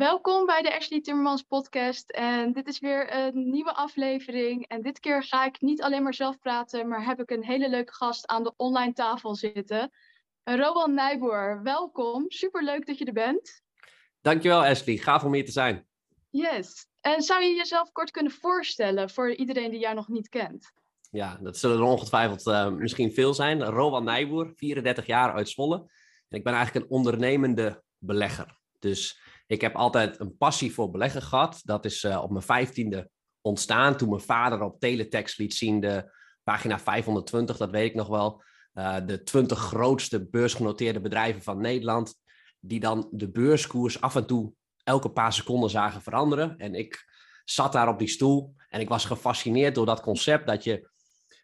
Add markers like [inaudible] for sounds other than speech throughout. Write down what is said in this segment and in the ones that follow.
Welkom bij de Ashley Timmermans podcast. En dit is weer een nieuwe aflevering. En dit keer ga ik niet alleen maar zelf praten, maar heb ik een hele leuke gast aan de online tafel zitten. Rowan Nijboer, welkom. Superleuk dat je er bent. Dankjewel Ashley, gaaf om hier te zijn. Yes. En zou je jezelf kort kunnen voorstellen voor iedereen die jou nog niet kent? Ja, dat zullen er ongetwijfeld uh, misschien veel zijn. Rowan Nijboer, 34 jaar uit Zwolle. En ik ben eigenlijk een ondernemende belegger. Dus ik heb altijd een passie voor beleggen gehad. Dat is uh, op mijn vijftiende ontstaan toen mijn vader op teletext liet zien de pagina 520, dat weet ik nog wel. Uh, de 20 grootste beursgenoteerde bedrijven van Nederland, die dan de beurskoers af en toe elke paar seconden zagen veranderen. En ik zat daar op die stoel en ik was gefascineerd door dat concept dat je,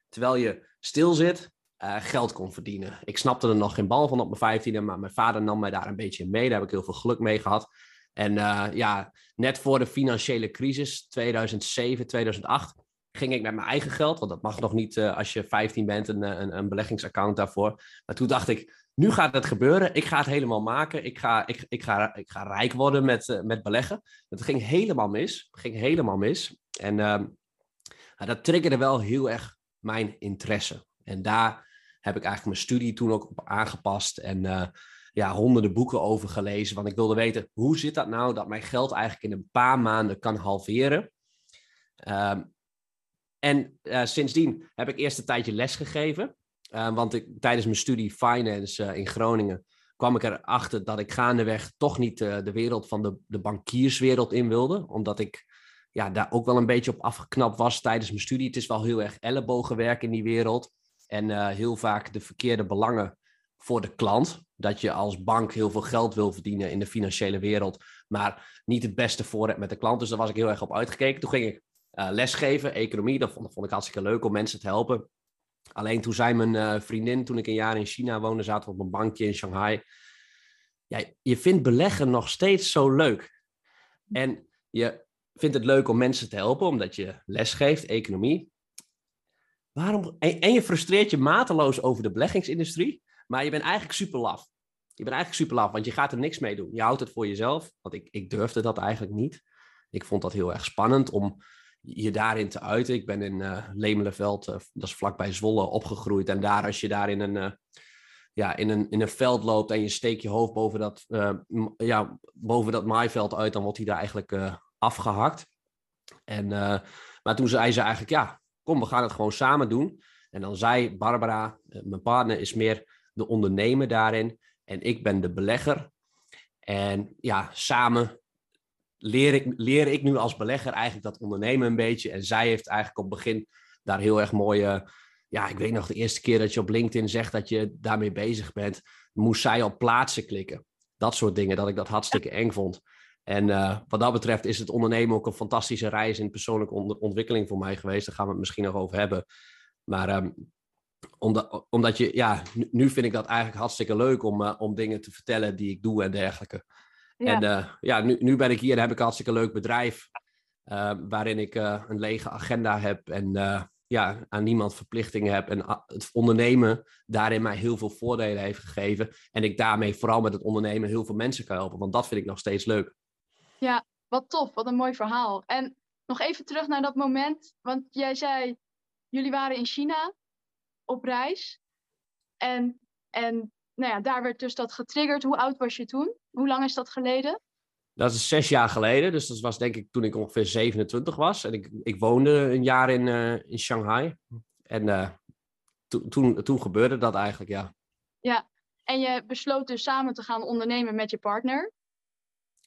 terwijl je stil zit, uh, geld kon verdienen. Ik snapte er nog geen bal van op mijn vijftiende, maar mijn vader nam mij daar een beetje mee. Daar heb ik heel veel geluk mee gehad. En uh, ja, net voor de financiële crisis, 2007, 2008, ging ik met mijn eigen geld, want dat mag nog niet uh, als je 15 bent, een, een, een beleggingsaccount daarvoor. Maar toen dacht ik, nu gaat het gebeuren. Ik ga het helemaal maken. Ik ga, ik, ik ga, ik ga rijk worden met, met beleggen. Het ging helemaal mis. Ging helemaal mis. En uh, dat triggerde wel heel erg mijn interesse. En daar heb ik eigenlijk mijn studie toen ook op aangepast. En ja, honderden boeken over gelezen. Want ik wilde weten, hoe zit dat nou dat mijn geld eigenlijk in een paar maanden kan halveren? Um, en uh, sindsdien heb ik eerst een tijdje les gegeven. Uh, want ik, tijdens mijn studie finance uh, in Groningen kwam ik erachter dat ik gaandeweg toch niet de wereld van de, de bankierswereld in wilde. Omdat ik ja, daar ook wel een beetje op afgeknapt was tijdens mijn studie. Het is wel heel erg ellebogenwerk in die wereld. En heel vaak de verkeerde belangen voor de klant. Dat je als bank heel veel geld wil verdienen in de financiële wereld. Maar niet het beste voor hebt met de klant. Dus daar was ik heel erg op uitgekeken. Toen ging ik uh, lesgeven, economie. Dat vond, vond, ik hartstikke leuk om mensen te helpen. Alleen toen zei mijn uh, vriendin, toen ik een jaar in China woonde, zaten we op een bankje in Shanghai. Ja, je vindt beleggen nog steeds zo leuk. En je vindt het leuk om mensen te helpen, omdat je lesgeeft, economie. Waarom? En je frustreert je mateloos over de beleggingsindustrie, maar je bent eigenlijk super laf. Je bent eigenlijk super laf, want je gaat er niks mee doen. Je houdt het voor jezelf, want ik, ik durfde dat eigenlijk niet. Ik vond dat heel erg spannend om je daarin te uiten. Ik ben in uh, Lemelenveld, uh, dat is vlakbij Zwolle, opgegroeid. En daar, als je daar in een, uh, ja, in een, in een veld loopt en je steekt je hoofd boven dat, ja, boven dat maaiveld uit, dan wordt hij daar eigenlijk afgehakt. En, maar toen zei ze eigenlijk, ja, kom, we gaan het gewoon samen doen. En dan zei Barbara, mijn partner, is meer de ondernemer daarin. En ik ben de belegger. En ja, samen leer ik, leer ik nu als belegger eigenlijk dat ondernemen een beetje. En zij heeft eigenlijk op het begin daar heel erg mooie. Ja, ik weet nog de eerste keer dat je op LinkedIn zegt dat je daarmee bezig bent, moest zij op plaatsen klikken. Dat soort dingen, dat ik dat hartstikke eng vond. En uh, wat dat betreft is het ondernemen ook een fantastische reis in persoonlijke ont ontwikkeling voor mij geweest. Daar gaan we het misschien nog over hebben. Maar um, omdat, omdat je, ja, nu, vind ik dat eigenlijk hartstikke leuk om, uh, om dingen te vertellen die ik doe en dergelijke. Ja. En uh, ja, nu, nu ben ik hier en heb ik een hartstikke leuk bedrijf. Uh, waarin ik een lege agenda heb en ja, aan niemand verplichtingen heb. En het ondernemen daarin mij heel veel voordelen heeft gegeven. En ik daarmee vooral met het ondernemen heel veel mensen kan helpen. Want dat vind ik nog steeds leuk. Ja, wat tof. Wat een mooi verhaal. En nog even terug naar dat moment. Want jij zei, jullie waren in China op reis. En, en nou ja, daar werd dus dat getriggerd. Hoe oud was je toen? Hoe lang is dat geleden? Dat is zes jaar geleden. Dus dat was denk ik toen ik ongeveer 27 was. En ik, ik woonde een jaar in, uh, in Shanghai. En uh, to, toen, toen gebeurde dat eigenlijk, ja. Ja, en je besloot dus samen te gaan ondernemen met je partner.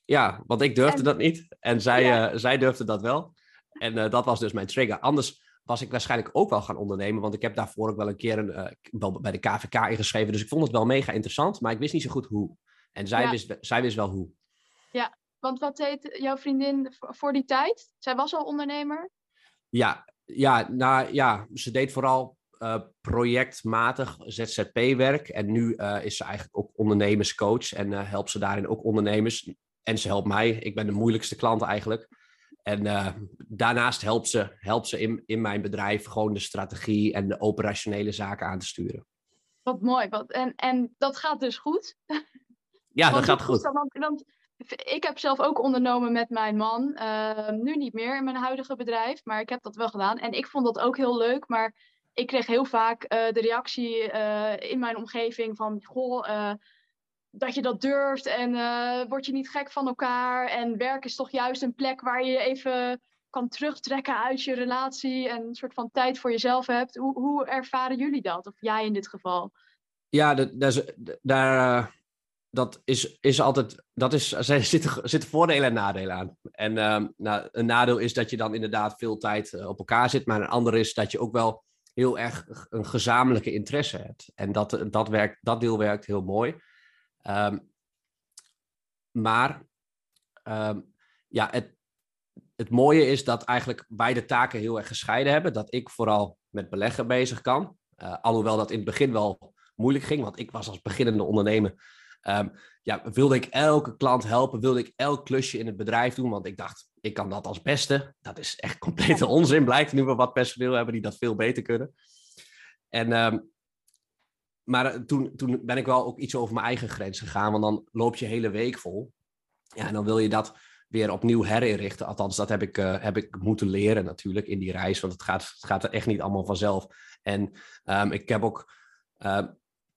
Ja, want ik durfde en... dat niet. En zij, ja. uh, zij durfde dat wel. En dat was dus mijn trigger. Anders was ik waarschijnlijk ook wel gaan ondernemen. Want ik heb daarvoor ook wel een keer een, uh, wel bij de KVK ingeschreven. Dus ik vond het wel mega interessant. Maar ik wist niet zo goed hoe. En zij, ja. wist, zij wist wel hoe. Ja, Want wat deed jouw vriendin voor die tijd? Zij was al ondernemer? Ja, ja, nou, ja ze deed vooral uh, projectmatig ZZP-werk. En nu uh, is ze eigenlijk ook ondernemerscoach en helpt ze daarin ook ondernemers. En ze helpt mij. Ik ben de moeilijkste klant eigenlijk. En daarnaast helpt ze, helpt ze in, in mijn bedrijf gewoon de strategie en de operationele zaken aan te sturen. Wat mooi. Wat, en, en dat gaat dus goed? Ja, dat gaat goed. Want, want, ik heb zelf ook ondernomen met mijn man. Ehm, nu niet meer in mijn huidige bedrijf, maar ik heb dat wel gedaan. En ik vond dat ook heel leuk. Maar ik kreeg heel vaak uh, de reactie uh, in mijn omgeving van... Goh, dat je dat durft en word je niet gek van elkaar. En werk is toch juist een plek waar je even kan terugtrekken uit je relatie... en een soort van tijd voor jezelf hebt. Hoe, hoe ervaren jullie dat? Of jij in dit geval? Ja, daar, daar, dat is, is altijd, dat is, [laughs] er zitten, zitten voordelen en nadelen aan. En uh, nou, een nadeel is dat je dan inderdaad veel tijd uh, op elkaar zit, maar een ander is dat je ook wel heel erg een gezamenlijke interesse hebt. En dat, dat, werkt, dat deel werkt heel mooi. Um, maar um, ja, het, het mooie is dat eigenlijk beide taken heel erg gescheiden hebben. Dat ik vooral met beleggen bezig kan. Uh, alhoewel dat in het begin wel moeilijk ging, want ik was als beginnende ondernemer Um, ja, wilde ik elke klant helpen, wilde ik elk klusje in het bedrijf doen, want ik dacht, ik kan dat als beste. Dat is echt [laughs] complete onzin, blijkt nu we wat personeel hebben die dat veel beter kunnen. En, um, maar eh, toen, toen ben ik wel ook iets over mijn eigen grens gegaan, want dan loop je hele week vol. Ja, en dan wil je dat weer opnieuw herinrichten. Althans, dat heb ik, uh, heb ik moeten leren natuurlijk in die reis, want het gaat, het gaat er echt niet allemaal vanzelf. En um, ik heb ook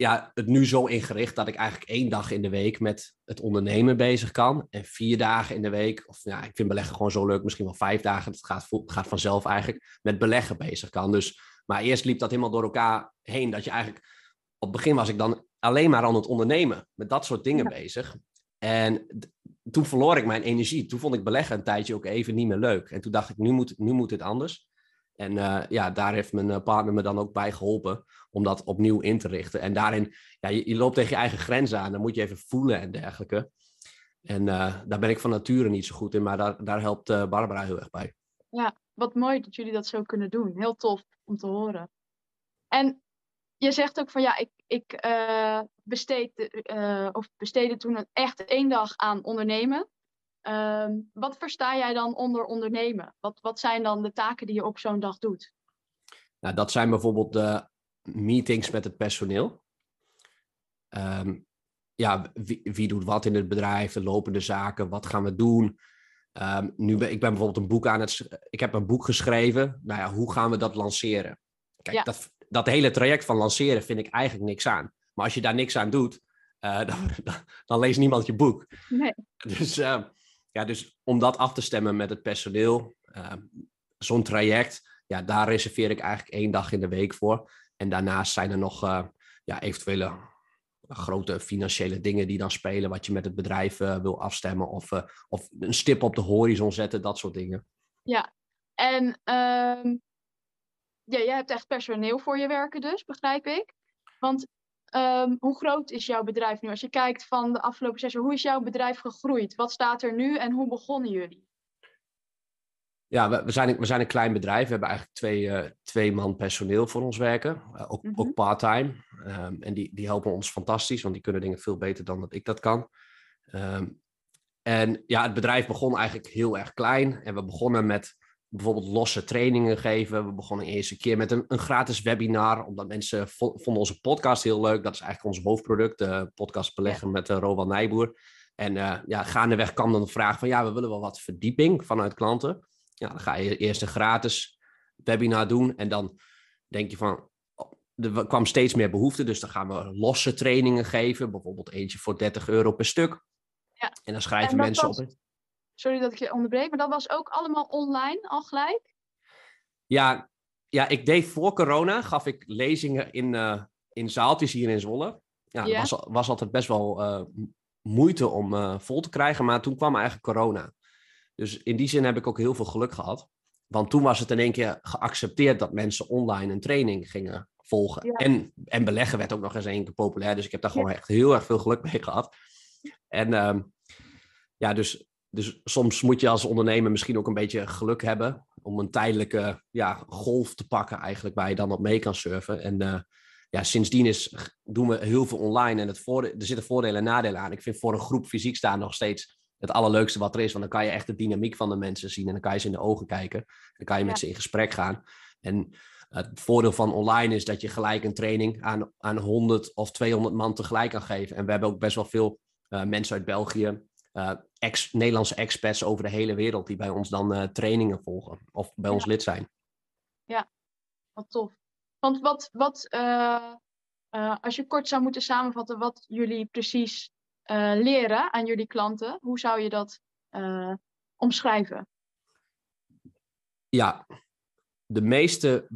ja, het nu zo ingericht dat ik eigenlijk één dag in de week met het ondernemen bezig kan. En vier dagen in de week, of ja, ik vind beleggen gewoon zo leuk, misschien wel vijf dagen, het gaat, gaat vanzelf eigenlijk, met beleggen bezig kan. Dus, maar eerst liep dat helemaal door elkaar heen, dat je eigenlijk, op het begin was ik dan alleen maar aan het ondernemen, met dat soort dingen bezig. En toen verloor ik mijn energie. Toen vond ik beleggen een tijdje ook even niet meer leuk. En toen dacht ik, nu moet, nu moet het anders. En uh, ja, daar heeft mijn eh, partner me dan ook bij geholpen om dat opnieuw in te richten. En daarin, ja, je, je loopt tegen je eigen grenzen aan, dan moet je even voelen en dergelijke. En uh, daar ben ik van nature niet zo goed in, maar daar, daar helpt Barbara heel erg bij. Ja, wat mooi dat jullie dat zo kunnen doen. Heel tof om te horen. En je zegt ook van ja, ik, ik besteed, of besteedde toen echt één dag aan ondernemen. Ehm, wat versta jij dan onder ondernemen? Wat, wat zijn dan de taken die je op zo'n dag doet? Nou, dat zijn bijvoorbeeld de meetings met het personeel. Um, ja, wie, wie, doet wat in het bedrijf, de lopende zaken, wat gaan we doen? Um, nu ben, ik ben bijvoorbeeld een boek aan het... Ik heb een boek geschreven. Nou ja, hoe gaan we dat lanceren? Kijk, dat, dat hele traject van lanceren vind ik eigenlijk niks aan. Maar als je daar niks aan doet, uh, [laughs] dan, dan, dan, leest niemand je boek. Nee. Dus uh, ja, dus om dat af te stemmen met het personeel, uh, zo'n traject, ja, daar reserveer ik eigenlijk één dag in de week voor. En daarnaast zijn er nog ja, eventuele grote financiële dingen die dan spelen, wat je met het bedrijf wil afstemmen of, of een stip op de horizon zetten, dat soort dingen. Ja, en um, ja, jij hebt echt personeel voor je werken dus, begrijp ik. Want Um, hoe groot is jouw bedrijf nu? Als je kijkt van de afgelopen zes jaar, hoe is jouw bedrijf gegroeid? Wat staat er nu en hoe begonnen jullie? Ja, we, we, zijn, we zijn een klein bedrijf. We hebben eigenlijk twee, uh, twee man personeel voor ons werken. Uh, ook, mm -hmm. ook part-time. Um, en die, die helpen ons fantastisch, want die kunnen dingen veel beter dan dat ik dat kan. Um, en ja, het bedrijf begon eigenlijk heel erg klein. En we begonnen met bijvoorbeeld losse trainingen geven. We begonnen eerst een keer met een, een gratis webinar, omdat mensen vonden onze podcast heel leuk. Dat is eigenlijk ons hoofdproduct, de podcast beleggen met uh, Rowan Nijboer. En uh, ja, gaandeweg kwam dan de vraag van, ja, we willen wel wat verdieping vanuit klanten. Ja, dan ga je eerst een gratis webinar doen en dan denk je van, oh, er kwam steeds meer behoefte, dus dan gaan we losse trainingen geven, bijvoorbeeld eentje voor 30 euro per stuk. Ja. En dan schrijven en mensen op. Sorry dat ik je onderbreek, maar dat was ook allemaal online al gelijk? Ja, ja ik deed voor corona, gaf ik lezingen in, uh, in zaaltjes hier in Zwolle. Ja, was, was altijd best wel uh, moeite om uh, vol te krijgen, maar toen kwam eigenlijk corona. Dus in die zin heb ik ook heel veel geluk gehad. Want toen was het in één keer geaccepteerd dat mensen online een training gingen volgen. Ja. En, en beleggen werd ook nog eens één keer populair. Dus ik heb daar gewoon echt heel erg veel geluk mee gehad. En um, ja, dus dus soms moet je als ondernemer misschien ook een beetje geluk hebben om een tijdelijke ja, golf te pakken eigenlijk waar je dan op mee kan surfen. En uh, ja, sindsdien is, doen we heel veel online en het voordeel, er zitten voordelen en nadelen aan. Ik vind voor een groep fysiek staan nog steeds het allerleukste wat er is, want dan kan je echt de dynamiek van de mensen zien en dan kan je ze in de ogen kijken. Dan kan je met ze in gesprek gaan. En het voordeel van online is dat je gelijk een training aan, aan 100 of 200 man tegelijk kan geven. En we hebben ook best wel veel uh, mensen uit België, ex, Nederlandse expats over de hele wereld die bij ons dan uh, trainingen volgen of bij ja. ons lid zijn. Ja, wat tof. Want wat, wat als je kort zou moeten samenvatten wat jullie precies leren aan jullie klanten, hoe zou je dat omschrijven? Ja, de meeste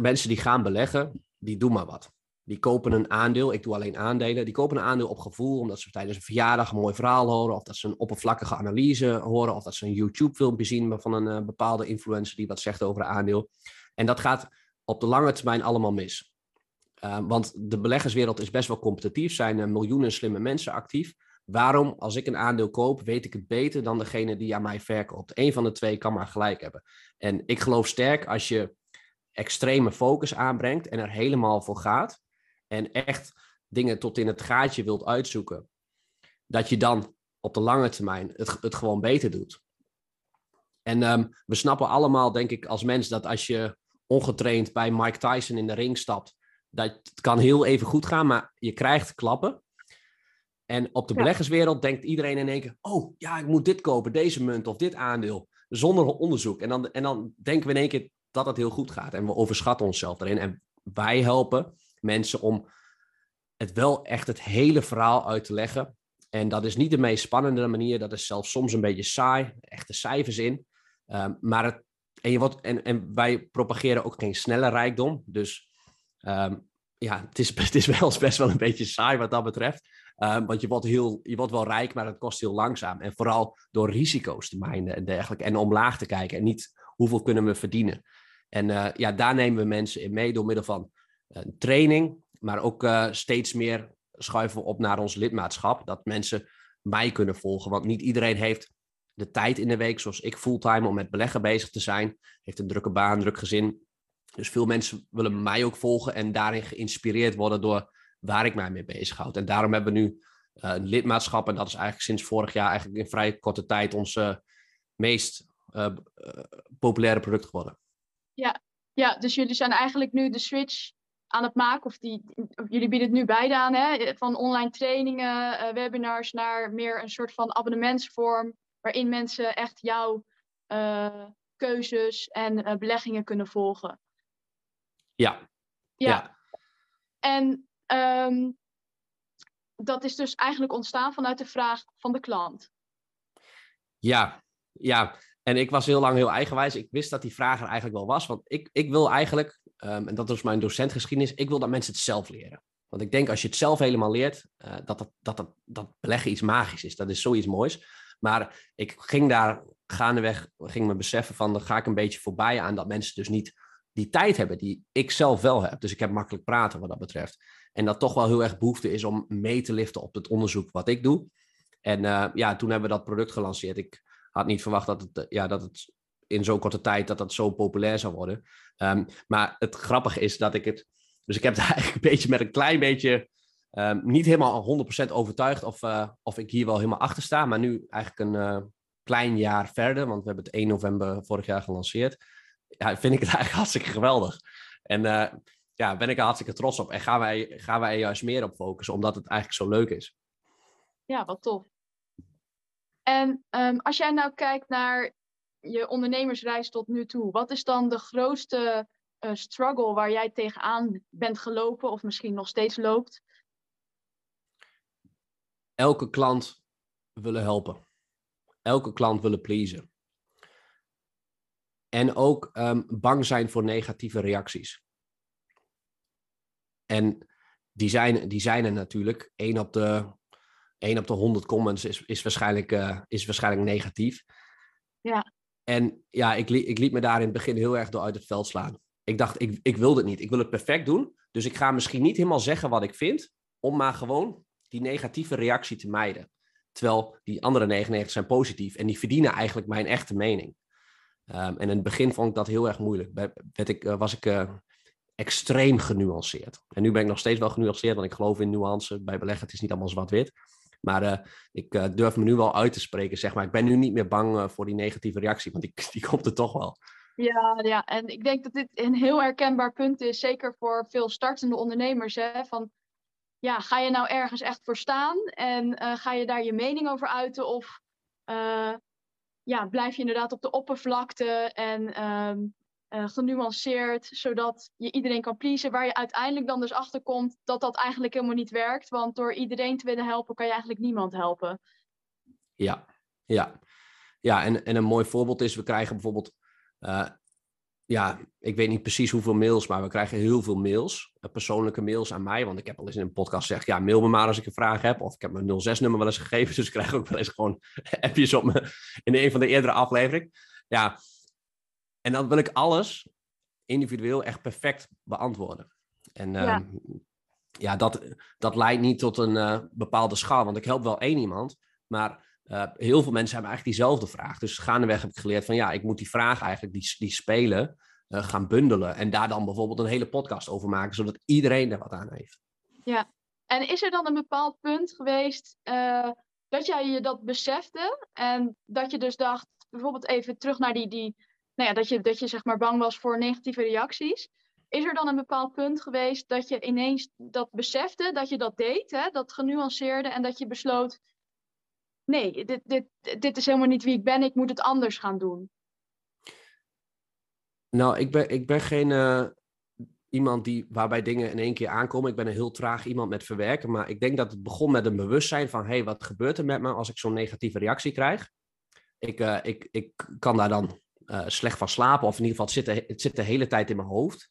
mensen die gaan beleggen, die doen maar wat. Die kopen een aandeel, ik doe alleen aandelen, die kopen een aandeel op gevoel, omdat ze tijdens een verjaardag een mooi verhaal horen, of dat ze een oppervlakkige analyse horen, of dat ze een YouTube-filmpje zien van een uh, bepaalde influencer die wat zegt over een aandeel. En dat gaat op de lange termijn allemaal mis. Uh, want de beleggerswereld is best wel competitief, zijn miljoenen slimme mensen actief. Waarom, als ik een aandeel koop, weet ik het beter dan degene die aan mij verkoopt? Eén van de twee kan maar gelijk hebben. En ik geloof sterk als je extreme focus aanbrengt en er helemaal voor gaat. En echt dingen tot in het gaatje wilt uitzoeken. Dat je dan op de lange termijn het, het gewoon beter doet. En um, we snappen allemaal, denk ik, als mens dat als je ongetraind bij Mike Tyson in de ring stapt, dat het kan heel even goed gaan, maar je krijgt klappen. En op de ja. beleggerswereld denkt iedereen in één keer: oh ja, ik moet dit kopen, deze munt of dit aandeel, zonder onderzoek. En dan, en dan denken we in één keer dat het heel goed gaat. En we overschatten onszelf erin. En wij helpen mensen om het wel echt het hele verhaal uit te leggen. En dat is niet de meest spannende manier. Dat is zelfs soms een beetje saai, echte cijfers in. Um, maar het, en, je wordt, en, en wij propageren ook geen snelle rijkdom. Dus um, ja, het is, [laughs] het is wel best wel een beetje saai wat dat betreft. Um, want je wordt, heel, je wordt wel rijk, maar het kost heel langzaam. En vooral door risico's te mijnen en dergelijke. En omlaag te kijken en niet hoeveel kunnen we verdienen. En uh, ja, daar nemen we mensen in mee door middel van training, maar ook uh, steeds meer schuiven we op naar ons lidmaatschap. Dat mensen mij kunnen volgen. Want niet iedereen heeft de tijd in de week, zoals ik fulltime, om met beleggen bezig te zijn. Heeft een drukke baan, druk gezin. Dus veel mensen willen mij ook volgen en daarin geïnspireerd worden door waar ik mij mee bezighoud. En daarom hebben we nu uh, een lidmaatschap. En dat is eigenlijk sinds vorig jaar eigenlijk in vrij korte tijd uh, meest populaire product geworden. Ja. ja, dus jullie zijn eigenlijk nu de switch aan het maken. Of, die, of jullie bieden het nu beide aan. Hè? Van online trainingen, webinars naar meer een soort van abonnementsvorm. Waarin mensen echt jouw keuzes en beleggingen kunnen volgen. Ja. Ja. ja. En um, dat is dus eigenlijk ontstaan vanuit de vraag van de klant. Ja, ja. En ik was heel lang heel eigenwijs. Ik wist dat die vraag er eigenlijk wel was. Want ik, ik wil eigenlijk, um, en dat is mijn docentgeschiedenis, ik wil dat mensen het zelf leren. Want ik denk als je het zelf helemaal leert, uh, dat, dat, dat, dat, beleggen iets magisch is. Dat is zoiets moois. Maar ik ging daar gaandeweg, ging me beseffen van, dan ga ik een beetje voorbij aan dat mensen dus niet die tijd hebben die ik zelf wel heb. Dus ik heb makkelijk praten wat dat betreft. En dat toch wel heel erg behoefte is om mee te liften op het onderzoek wat ik doe. En uh, ja, toen hebben we dat product gelanceerd. Ik had niet verwacht dat het, ja, dat het in zo'n korte tijd dat dat zo populair zou worden. Um, maar het grappige is dat ik het... Dus ik heb [laughs] het eigenlijk een beetje met een klein beetje... Um, niet helemaal 100% overtuigd of, uh, of ik hier wel helemaal achter sta. Maar nu eigenlijk een uh, klein jaar verder, want we hebben het 1 november vorig jaar gelanceerd. Ja, vind ik het [laughs] eigenlijk hartstikke geweldig. En uh, ja, ben ik er hartstikke trots op. En gaan wij, gaan wij juist meer op focussen, omdat het eigenlijk zo leuk is. Ja, wat tof. En um, als jij nou kijkt naar je ondernemersreis tot nu toe, wat is dan de grootste uh, struggle waar jij tegenaan bent gelopen of misschien nog steeds loopt? Elke klant willen helpen. Elke klant willen pleasen. En ook um, bang zijn voor negatieve reacties. En die zijn, die zijn er natuurlijk. 1 op de, 1 op de 100 comments is, is, waarschijnlijk, uh, is waarschijnlijk negatief. Ja. En ja, ik, ik liet me daar in het begin heel erg door uit het veld slaan. Ik dacht, ik, ik wil dit niet. Ik wil het perfect doen. Dus ik ga misschien niet helemaal zeggen wat ik vind, om maar gewoon die negatieve reactie te mijden. Terwijl die andere 99 zijn positief en die verdienen eigenlijk mijn echte mening. Ehm, en in het begin vond ik dat heel erg moeilijk. ik, was ik extreem genuanceerd. En nu ben ik nog steeds wel genuanceerd, want ik geloof in nuance bij beleggen. Het is niet allemaal zwart-wit. Maar uh, ik uh, durf me nu wel uit te spreken, zeg maar. Ik ben nu niet meer bang uh, voor die negatieve reactie, want die, [laughs] die komt er toch wel. Ja, ja, en ik denk dat dit een heel herkenbaar punt is, zeker voor veel startende ondernemers. Hè, van, ja, ga je nou ergens echt voor staan en ga je daar je mening over uiten? Of ja, blijf je inderdaad op de oppervlakte en um, uh, genuanceerd, zodat je iedereen kan pleasen. Waar je uiteindelijk dan dus achter komt dat dat eigenlijk helemaal niet werkt. Want door iedereen te willen helpen, kan je eigenlijk niemand helpen. Ja, ja. Ja, en, en een mooi voorbeeld is, we krijgen bijvoorbeeld, uh, ja, ik weet niet precies hoeveel mails, maar we krijgen heel veel mails, uh, persoonlijke mails aan mij. Want ik heb al eens in een podcast gezegd, ja, mail me maar als ik een vraag heb. Of ik heb mijn 06-nummer wel eens gegeven, [laughs] dus ik krijg ook wel eens gewoon [laughs] appjes op me in een van de eerdere afleveringen. Ja, en dan wil ik alles individueel echt perfect beantwoorden. En ja, ehm, ja dat, dat leidt niet tot een uh, bepaalde schaal, want ik help wel één iemand, maar uh, heel veel mensen hebben eigenlijk diezelfde vraag. Dus gaandeweg heb ik geleerd van ja, ik moet die vraag eigenlijk, die, die spelen, uh, gaan bundelen. En daar dan bijvoorbeeld een hele podcast over maken, zodat iedereen er wat aan heeft. Ja, en is er dan een bepaald punt geweest dat jij je dat besefte en dat je dus dacht, bijvoorbeeld even terug naar die, die nou ja, dat je, dat je zeg maar bang was voor negatieve reacties. Is er dan een bepaald punt geweest dat je ineens dat besefte, dat je dat deed, hè, dat genuanceerde en dat je besloot, nee, dit, dit, dit is helemaal niet wie ik ben, ik moet het anders gaan doen? Nou, ik ben, ik ben geen uh, iemand die, waarbij dingen in één keer aankomen. Ik ben een heel traag iemand met verwerken, maar ik denk dat het begon met een bewustzijn van, hé, hey, wat gebeurt er met me als ik zo'n negatieve reactie krijg? Ik, uh, ik, ik kan daar dan uh, slecht van slapen. Of in ieder geval, het zit de, het zit de hele tijd in mijn hoofd.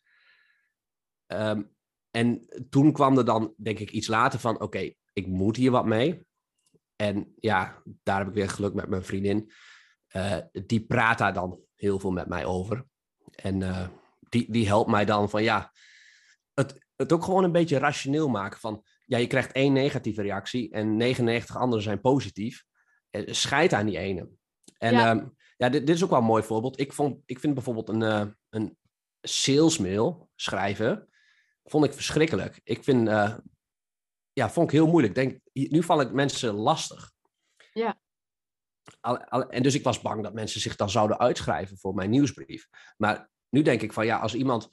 Um, en toen kwam er dan, denk ik, iets later van: oké, ik moet hier wat mee. En ja, daar heb ik weer geluk met mijn vriendin. Uh, die praat daar dan heel veel met mij over. En uh, die, die helpt mij dan van ja, het, het ook gewoon een beetje rationeel maken. Van ja, je krijgt één negatieve reactie en 99 andere zijn positief. Scheid aan die ene. En ja. um, ja, dit, dit, is ook wel een mooi voorbeeld. Ik, vond, ik vind bijvoorbeeld een, uh, een salesmail schrijven, vond ik verschrikkelijk. Ik vind, uh, ja, vond ik heel moeilijk. Denk, nu val ik mensen lastig. Ja. Al, al, en dus ik was bang dat mensen zich dan zouden uitschrijven voor mijn nieuwsbrief. Maar nu denk ik van ja, als iemand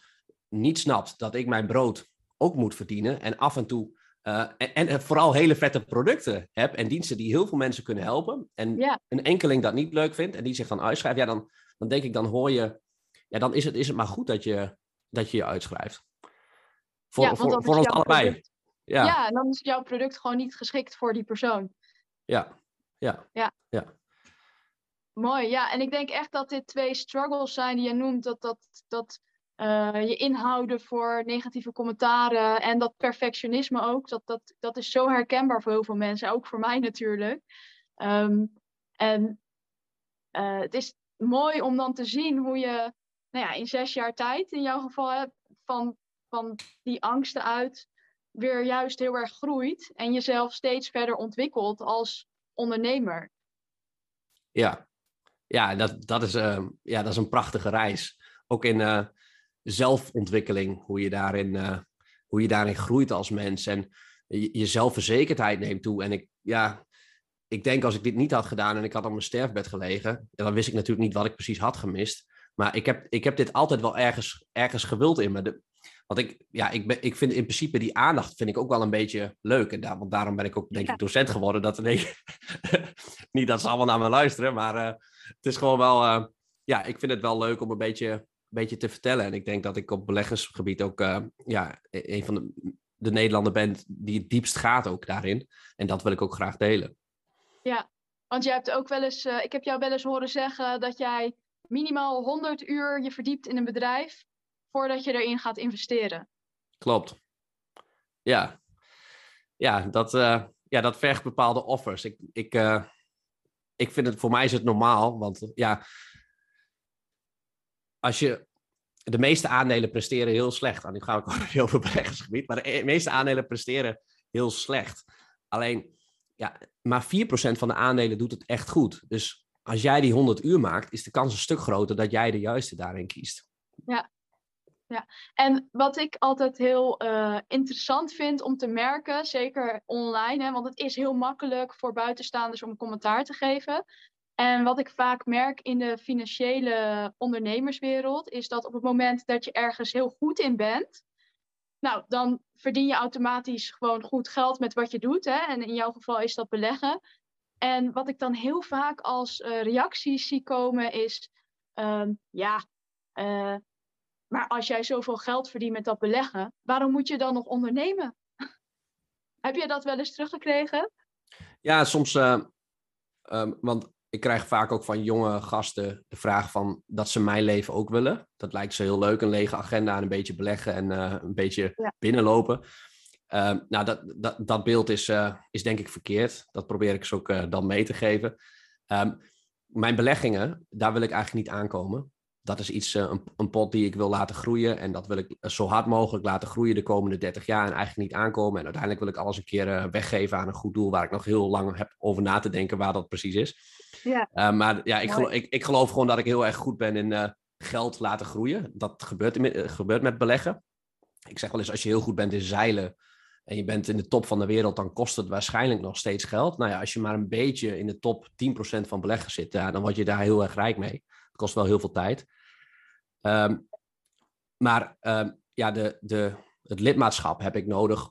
niet snapt dat ik mijn brood ook moet verdienen en af en toe uh, en, en, vooral hele vette producten heb en diensten die heel veel mensen kunnen helpen. En een enkeling dat niet leuk vindt en die zich dan uitschrijft, ja, dan, dan denk ik, dan hoor je, ja, dan is het, is het maar goed dat je dat je, je uitschrijft. Voor, ja, voor, voor ons allebei. Ja. ja, en dan is jouw product gewoon niet geschikt voor die persoon. Ja, ja, ja. ja. Mooi, ja. En ik denk echt dat dit twee struggles zijn die je noemt. Dat, dat, dat uh, je inhouden voor negatieve commentaren en dat perfectionisme ook. Dat, dat, dat is zo herkenbaar voor heel veel mensen, ook voor mij natuurlijk. Um, en uh, het is mooi om dan te zien hoe je nou ja, in zes jaar tijd in jouw geval van, van die angsten uit weer juist heel erg groeit en jezelf steeds verder ontwikkelt als ondernemer. Ja, ja, dat, dat, is, uh, ja dat is een prachtige reis. Ook in, zelfontwikkeling, hoe je daarin, uh, hoe je daarin groeit als mens. En je, je zelfverzekerdheid neemt toe. En ik, ja, ik denk als ik dit niet had gedaan en ik had op mijn sterfbed gelegen, dan wist ik natuurlijk niet wat ik precies had gemist. Maar ik heb, ik heb dit altijd wel ergens, ergens gewild in me. De, want ik, ja, ik, ben, ik vind in principe die aandacht vind ik ook wel een beetje leuk. En daar, want daarom ben ik ook denk ik docent geworden. Dat, nee, [laughs] niet dat ze allemaal naar me luisteren, maar uh, het is gewoon wel... Uh, ja, ik vind het wel leuk om een beetje beetje te vertellen. En ik denk dat ik op beleggersgebied ook uh, ja, e-, een van de, de Nederlander ben die het diepst gaat ook daarin. En dat wil ik ook graag delen. Ja, want jij hebt ook wel eens, uh, ik heb jou wel eens horen zeggen dat jij minimaal 100 uur je verdiept in een bedrijf voordat je erin gaat investeren. Klopt. Ja, ja dat, uh, ja, dat vergt bepaalde offers. Ik, ik, ik vind het, voor mij is het normaal, want ja, als je de meeste aandelen presteren heel slecht. Nu ga ik over beleggersgebied, maar de meeste aandelen presteren heel slecht. Alleen ja, maar 4% van de aandelen doet het echt goed. Dus als jij die 100 uur maakt, is de kans een stuk groter dat jij de juiste daarin kiest. Ja, ja. En wat ik altijd heel uh, interessant vind om te merken, zeker online, hè, want het is heel makkelijk voor buitenstaanders om commentaar te geven. En wat ik vaak merk in de financiële ondernemerswereld, is dat op het moment dat je ergens heel goed in bent, nou, dan verdien je automatisch gewoon goed geld met wat je doet. Hè? En in jouw geval is dat beleggen. En wat ik dan heel vaak als uh, reacties zie komen is, um, ja, uh, maar als jij zoveel geld verdient met dat beleggen, waarom moet je dan nog ondernemen? [laughs] Heb je dat wel eens teruggekregen? Ja, soms, uh, um, want ik krijg vaak ook van jonge gasten de vraag van dat ze mijn leven ook willen. Dat lijkt ze heel leuk, een lege agenda en een beetje beleggen en uh, een beetje ja. binnenlopen. Uh, nou, dat, dat, dat beeld is, uh, is denk ik verkeerd. Dat probeer ik ze ook uh, dan mee te geven. Um, mijn beleggingen, daar wil ik eigenlijk niet aankomen. Dat is iets, een, een, pot die ik wil laten groeien. En dat wil ik zo hard mogelijk laten groeien de komende 30 jaar. En eigenlijk niet aankomen. En uiteindelijk wil ik alles een keer weggeven aan een goed doel. Waar ik nog heel lang heb over na te denken waar dat precies is. Ja. Uh, maar ja, ik geloof, ik, ik geloof gewoon dat ik heel erg goed ben in uh, geld laten groeien. Dat gebeurt, uh, gebeurt met beleggen. Ik zeg wel eens, als je heel goed bent in zeilen en je bent in de top van de wereld, dan kost het waarschijnlijk nog steeds geld. Nou ja, als je maar een beetje in de top 10% van beleggen zit, ja, dan word je daar heel erg rijk mee. Kost wel heel veel tijd. Um, maar um, ja, de, de, het lidmaatschap heb ik nodig,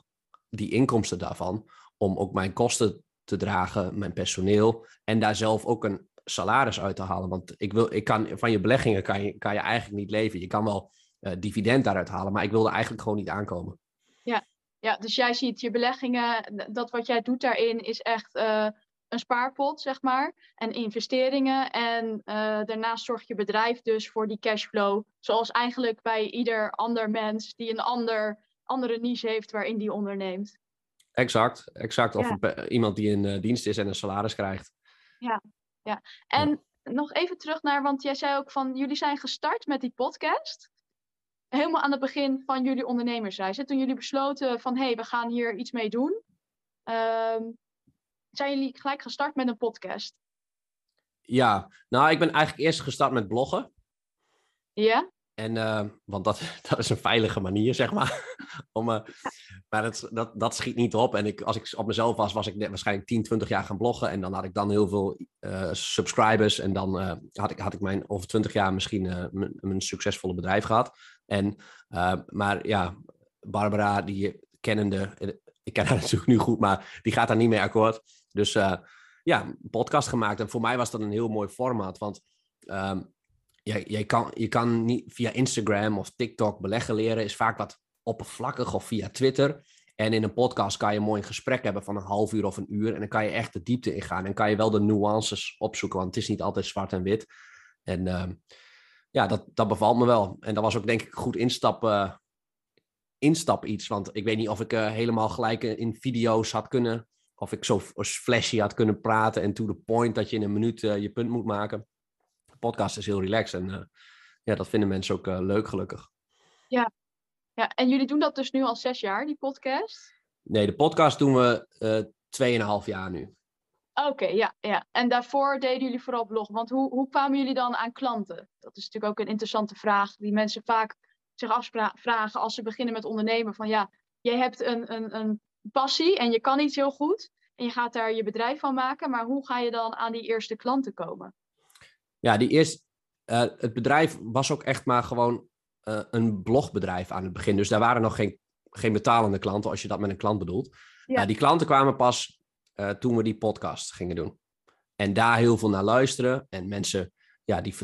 die inkomsten daarvan, om ook mijn kosten te dragen, mijn personeel. En daar zelf ook een salaris uit te halen. Want ik wil, ik kan, van je beleggingen kan je, kan je eigenlijk niet leven. Je kan wel uh, dividend daaruit halen, maar ik wil er eigenlijk gewoon niet aankomen. Ja, ja dus jij ziet je beleggingen, dat wat jij doet daarin is echt uh, een spaarpot, zeg maar. En investeringen. En uh, daarnaast zorgt je bedrijf dus voor die cashflow. Zoals eigenlijk bij ieder ander mens die een ander, andere niche heeft waarin die onderneemt. Exact, exact. Of ja. iemand die in uh, dienst is en een salaris krijgt. Ja, ja. En ja. nog even terug naar, want jij zei ook van, jullie zijn gestart met die podcast. Helemaal aan het begin van jullie ondernemersreis. Toen jullie besloten van, hé, hey, we gaan hier iets mee doen. Uh, zijn jullie gelijk gestart met een podcast? Ja, nou, ik ben eigenlijk eerst gestart met bloggen. Ja? En, uh, want dat, [laughs] dat is een veilige manier, zeg maar. [laughs] Om, uh, maar dat, dat, dat schiet niet op. En ik, als ik op mezelf was, was ik net waarschijnlijk 10, 20 jaar gaan bloggen. En dan had ik dan heel veel uh, subscribers. En dan had, ik, had ik mijn over 20 jaar misschien mijn succesvolle bedrijf gehad. En, maar ja, Barbara, die kennende, ik ken haar [laughs] natuurlijk nu goed, maar die gaat daar niet mee akkoord. Dus ja, een podcast gemaakt. En voor mij was dat een heel mooi format. Want um, je, je, kan, je kan niet via Instagram of TikTok beleggen leren, is vaak wat oppervlakkig of via Twitter. En in een podcast kan je mooi een gesprek hebben van een half uur of een uur. En dan kan je echt de diepte ingaan. En kan je wel de nuances opzoeken, want het is niet altijd zwart en wit. En uh, ja, dat, dat bevalt me wel. En dat was ook denk ik goed instap, uh, instap iets. Want ik weet niet of ik uh, helemaal gelijk in video's had kunnen. Of ik zo flashy had kunnen praten en to the point dat je in een minuut je punt moet maken podcast is heel relaxed. En uh, ja, dat vinden mensen ook uh, leuk, gelukkig. Ja. ja, en jullie doen dat dus nu al zes jaar, die podcast? Nee, de podcast doen we tweeënhalf jaar nu. Oké, okay, ja, ja. En daarvoor deden jullie vooral bloggen. Want hoe, hoe kwamen jullie dan aan klanten? Dat is natuurlijk ook een interessante vraag die mensen vaak zich afvragen als ze beginnen met ondernemen. Van ja, je hebt een, een, een passie en je kan iets heel goed. En je gaat daar je bedrijf van maken. Maar hoe ga je dan aan die eerste klanten komen? ja, die eerst, uh, het bedrijf was ook echt maar gewoon uh, een blogbedrijf aan het begin. Dus daar waren nog geen, geen betalende klanten, als je dat met een klant bedoelt. Ja. Uh, die klanten kwamen pas toen we die podcast gingen doen. En daar heel veel naar luisteren. En mensen, ja, die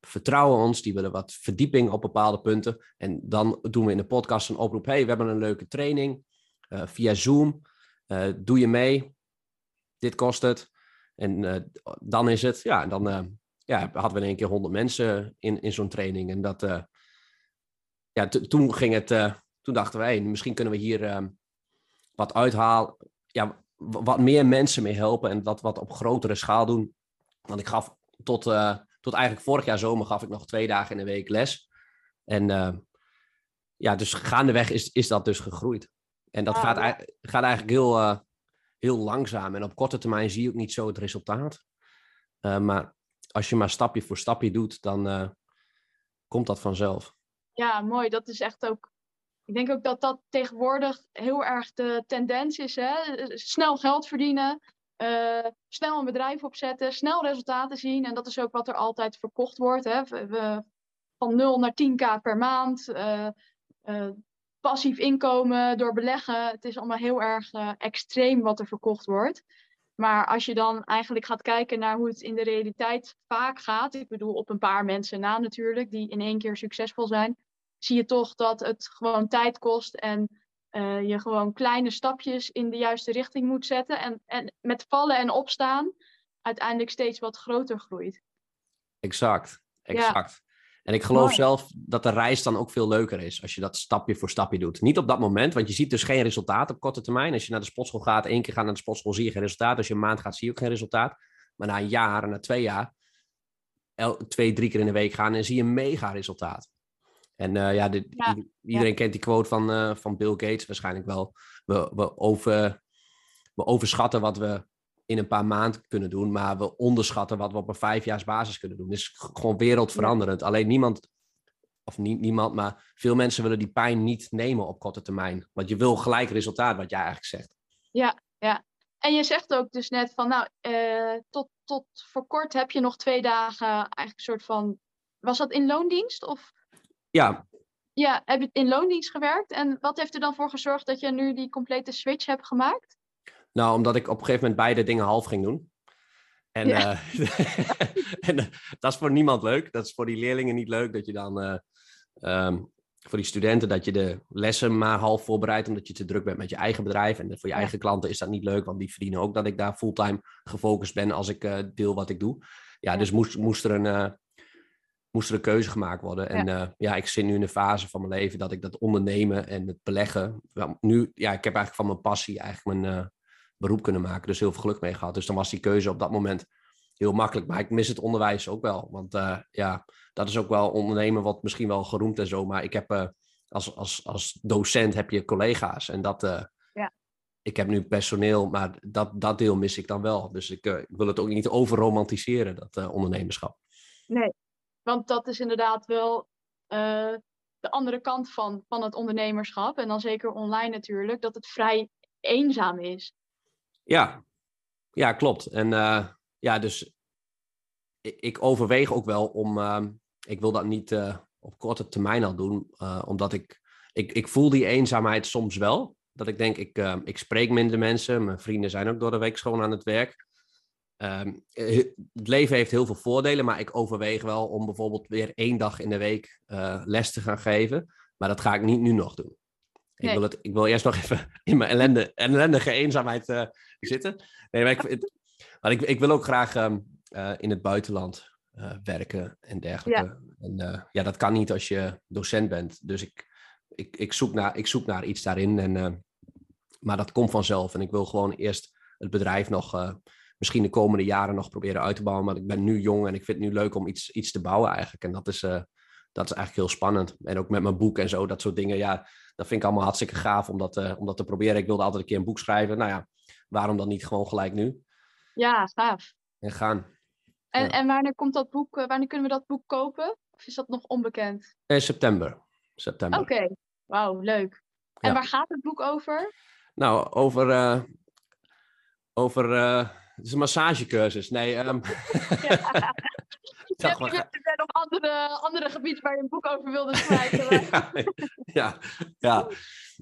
vertrouwen ons, die willen wat verdieping op bepaalde punten. En dan doen we in de podcast een oproep. hey, we hebben een leuke training via Zoom. doe je mee? Dit kost het. En dan is het, ja, dan ja, hadden we in één keer honderd mensen in, in zo'n training. En dat, ja, toen ging het, toen dachten wij, misschien kunnen we hier uh, wat uithalen, ja, wat meer mensen mee helpen en dat wat op grotere schaal doen. Want ik gaf tot, tot eigenlijk vorig jaar zomer gaf ik nog twee dagen in de week les. En ja, dus gaandeweg is, is dat dus gegroeid. En dat ah, gaat, ja. gaat eigenlijk heel, heel langzaam. En op korte termijn zie je ook niet zo het resultaat. Uh, maar als je maar stapje voor stapje doet, dan uh, komt dat vanzelf. Ja, mooi. Dat is echt ook. Ik denk ook dat dat tegenwoordig heel erg de tendens is. Hè? Snel geld verdienen, snel een bedrijf opzetten, snel resultaten zien. En dat is ook wat er altijd verkocht wordt. Hè? We, van 0 naar 10k per maand. Uh, passief inkomen door beleggen. Het is allemaal heel erg extreem wat er verkocht wordt. Maar als je dan eigenlijk gaat kijken naar hoe het in de realiteit vaak gaat, ik bedoel op een paar mensen na natuurlijk, die in één keer succesvol zijn, zie je toch dat het gewoon tijd kost en uh, je gewoon kleine stapjes in de juiste richting moet zetten. En, en met vallen en opstaan uiteindelijk steeds wat groter groeit. Exact, exact. En ik geloof zelf dat de reis dan ook veel leuker is als je dat stapje voor stapje doet. Niet op dat moment, want je ziet dus geen resultaat op korte termijn. Als je naar de sportschool gaat, één keer gaat naar de sportschool, zie je geen resultaat. Als je een maand gaat, zie je ook geen resultaat. Maar na een jaar en na twee jaar, twee, drie keer in de week gaan en zie je een mega resultaat. En uh, ja, de, iedereen kent die quote van, uh, van Bill Gates waarschijnlijk wel. We, we, over, we overschatten wat we in een paar maanden kunnen doen, maar we onderschatten wat we op een vijfjaarsbasis kunnen doen. Het is gewoon wereldveranderend. Alleen niemand, of niet niemand, maar veel mensen willen die pijn niet nemen op korte termijn. Want je wil gelijk resultaat, wat jij eigenlijk zegt. Ja, ja. En je zegt ook dus net van, nou, uh, tot, tot voor kort heb je nog twee dagen eigenlijk een soort van, was dat in loondienst? Of? Ja. Ja, heb je in loondienst gewerkt? En wat heeft er dan voor gezorgd dat je nu die complete switch hebt gemaakt? Nou, omdat ik op een gegeven moment beide dingen half ging doen. En, ja. uh, [laughs] en uh, dat is voor niemand leuk. Dat is voor die leerlingen niet leuk dat je dan, uh, um, voor die studenten, dat je de lessen maar half voorbereidt omdat je te druk bent met je eigen bedrijf. En voor je ja. eigen klanten is dat niet leuk, want die verdienen ook dat ik daar fulltime gefocust ben als ik deel wat ik doe. Ja, dus moest, moest er een moest er een keuze gemaakt worden. En ja. Uh, ja, ik zit nu in een fase van mijn leven dat ik dat ondernemen en het beleggen. Nu, ja, ik heb eigenlijk van mijn passie eigenlijk mijn beroep kunnen maken. Dus heel veel geluk mee gehad. Dus dan was die keuze op dat moment heel makkelijk. Maar ik mis het onderwijs ook wel. Want uh, ja, dat is ook wel ondernemen wat misschien wel geroemd en zo. Maar ik heb als, als, als docent heb je collega's. En dat. ja. Ik heb nu personeel, maar dat, dat deel mis ik dan wel. Dus ik, ik wil het ook niet overromantiseren, dat ondernemerschap. Nee, want dat is inderdaad wel de andere kant van, van het ondernemerschap. En dan zeker online natuurlijk, dat het vrij eenzaam is. Ja, ja klopt. En uh, ja, dus ik, overweeg ook wel om. Uh, ik wil dat niet op korte termijn al doen, omdat ik, ik. Ik voel die eenzaamheid soms wel. Dat ik denk, ik, ik spreek minder mensen. Mijn vrienden zijn ook door de week schoon aan het werk. Um, het leven heeft heel veel voordelen, maar ik overweeg wel om bijvoorbeeld weer één dag in de week les te gaan geven. Maar dat ga ik niet nu nog doen. Nee. Ik, wil het, ik wil eerst nog [laughs] even in mijn ellende, ellendige eenzaamheid uh, zitten. Nee, maar ik, maar ik, ik wil ook graag um, uh, in het buitenland werken en dergelijke. Ja. En ja, dat kan niet als je docent bent. Dus ik, ik, ik, zoek, naar, ik zoek naar iets daarin. En, maar dat komt vanzelf. En ik wil gewoon eerst het bedrijf nog misschien de komende jaren nog proberen uit te bouwen. Maar ik ben nu jong en ik vind het nu leuk om iets, iets te bouwen eigenlijk. En dat is, dat is eigenlijk heel spannend. En ook met mijn boek en zo, dat soort dingen. Ja, dat vind ik allemaal hartstikke gaaf om dat, om dat te proberen. Ik wilde altijd een keer een boek schrijven. Nou ja, waarom dan niet gewoon gelijk nu? Ja, gaaf. En gaan. En, ja. en wanneer komt dat boek, uh, wanneer kunnen we dat boek kopen? Of is dat nog onbekend? In september. september. Oké, okay. wauw, leuk. En ja. waar gaat het boek over? Nou, over, over het is een massagecursus. Nee, um... [laughs] ja. Ja, maar... Er zijn nog andere, andere gebieden waar je een boek over wilde [laughs] schrijven. ja, ja, ja,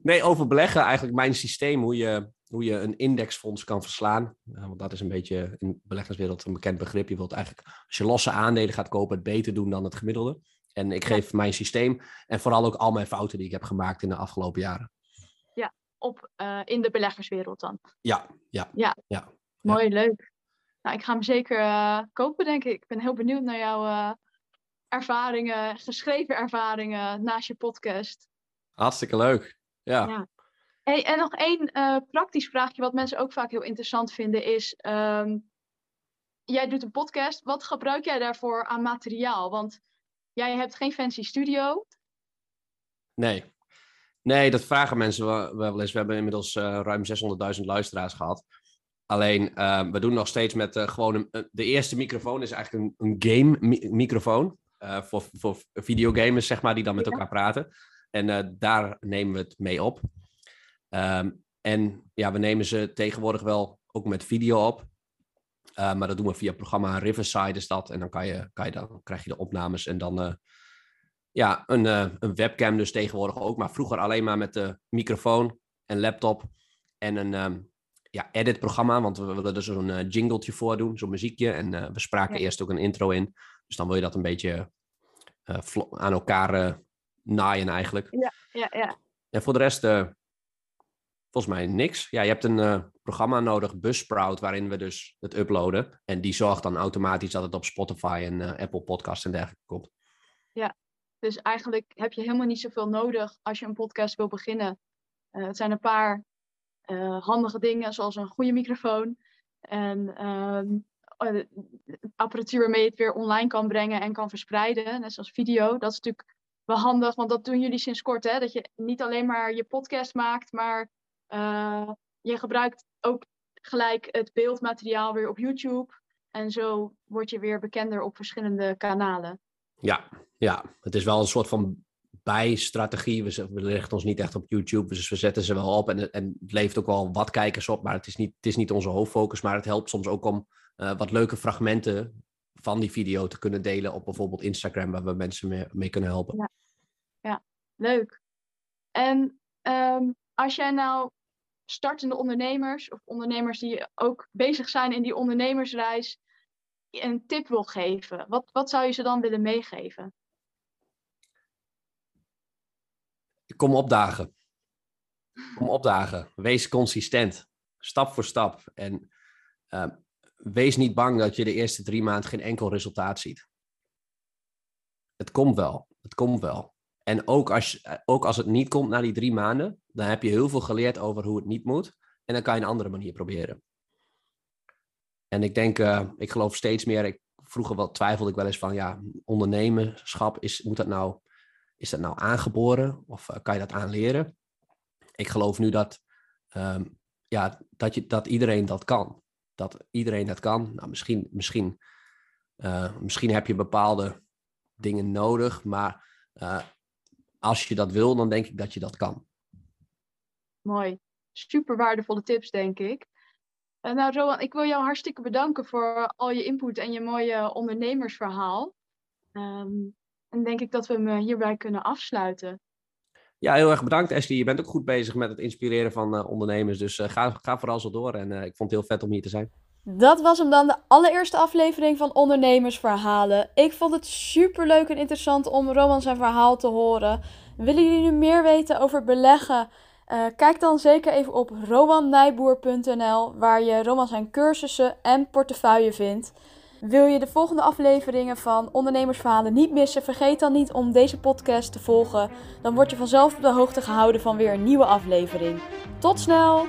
nee, over beleggen eigenlijk mijn systeem, hoe je, hoe je een indexfonds kan verslaan. Ja, want dat is een beetje in de beleggerswereld een bekend begrip. Je wilt eigenlijk, als je losse aandelen gaat kopen, het beter doen dan het gemiddelde. En ik geef mijn systeem en vooral ook al mijn fouten die ik heb gemaakt in de afgelopen jaren. Ja, op, uh, in de beleggerswereld dan. Ja, ja, ja. ja. Mooi, ja. leuk. Nou, ik ga hem zeker uh, kopen, denk ik. Ik ben heel benieuwd naar jouw uh, ervaringen, geschreven ervaringen naast je podcast. Hartstikke leuk. Ja. ja. Hey, en nog één uh, praktisch vraagje, wat mensen ook vaak heel interessant vinden, is: um, jij doet een podcast. Wat gebruik jij daarvoor aan materiaal? Want jij hebt geen fancy studio. Nee. Nee, dat vragen mensen wel, wel eens. We hebben inmiddels ruim 600.000 luisteraars gehad. Alleen ehm, we doen nog steeds met gewoon een, de eerste microfoon is eigenlijk een, een game microfoon. Voor, voor videogamers, zeg maar, die dan met elkaar praten. En daar nemen we het mee op. Um, en ja, we nemen ze tegenwoordig wel ook met video op. maar dat doen we via het programma Riverside is dat. En dan, kan je, kan je dan krijg je de opnames en dan ja, een, een webcam dus tegenwoordig ook. Maar vroeger alleen maar met de microfoon en laptop en een, um, ja, edit-programma, want we willen er zo'n uh, jingletje voor doen, zo'n muziekje. En uh, we spraken eerst ook een intro in. Dus dan wil je dat een beetje aan elkaar naaien eigenlijk. Ja, ja, ja. En voor de rest, volgens mij niks. Ja, je hebt een programma nodig, Buzzsprout, waarin we dus het uploaden. En die zorgt dan automatisch dat het op Spotify en Apple Podcasts en dergelijke komt. Ja, dus eigenlijk heb je helemaal niet zoveel nodig als je een podcast wil beginnen. het zijn een paar handige dingen zoals een goede microfoon en uh, apparatuur waarmee je het weer online kan brengen en kan verspreiden, net zoals video. Dat is natuurlijk wel handig, want dat doen jullie sinds kort, hè? dat je niet alleen maar je podcast maakt, maar uh, je gebruikt ook gelijk het beeldmateriaal weer op YouTube. En zo word je weer bekender op verschillende kanalen. Ja, ja, het is wel een soort van bijstrategie. We, we richten ons niet echt op YouTube, dus we zetten ze wel op. En, en het levert ook wel wat kijkers op, maar het is niet, het is niet onze hoofdfocus. Maar het helpt soms ook om uh, wat leuke fragmenten van die video te kunnen delen op bijvoorbeeld Instagram, waar we mensen mee, mee kunnen helpen. Ja, ja leuk. En um, als jij nou startende ondernemers of ondernemers die ook bezig zijn in die ondernemersreis een tip wil geven, wat, wat zou je ze dan willen meegeven? Kom opdagen. Kom opdagen. Wees consistent. Stap voor stap. En uh, wees niet bang dat je de eerste drie maanden geen enkel resultaat ziet. Het komt wel. Het komt wel. En ook als, ook als het niet komt na die drie maanden, dan heb je heel veel geleerd over hoe het niet moet. En dan kan je een andere manier proberen. En ik denk, uh, ik geloof steeds meer. Ik, vroeger wel, twijfelde ik wel eens van, ja, ondernemerschap, is, moet dat nou is dat nou aangeboren of uh, kan je dat aanleren? Ik geloof nu dat, um, ja, dat, je, dat iedereen dat kan. Dat iedereen dat kan. Nou, misschien, misschien, uh, misschien heb je bepaalde dingen nodig, maar als je dat wil, dan denk ik dat je dat kan. Mooi. Super waardevolle tips, denk ik. nou, Rowan, ik wil jou hartstikke bedanken voor al je input en je mooie ondernemersverhaal. Um, en denk ik dat we hem hierbij kunnen afsluiten. Ja, heel erg bedankt Ashley. Je bent ook goed bezig met het inspireren van uh, ondernemers. Dus uh, ga, ga vooral zo door. En uh, ik vond het heel vet om hier te zijn. Dat was hem dan, de allereerste aflevering van Ondernemersverhalen. Ik vond het super leuk en interessant om Roman zijn verhaal te horen. Willen jullie nu meer weten over beleggen? Kijk dan zeker even op romannijboer.nl, waar je Roman zijn cursussen en portefeuille vindt. Wil je de volgende afleveringen van Ondernemersverhalen niet missen? Vergeet dan niet om deze podcast te volgen. Dan word je vanzelf op de hoogte gehouden van weer een nieuwe aflevering. Tot snel!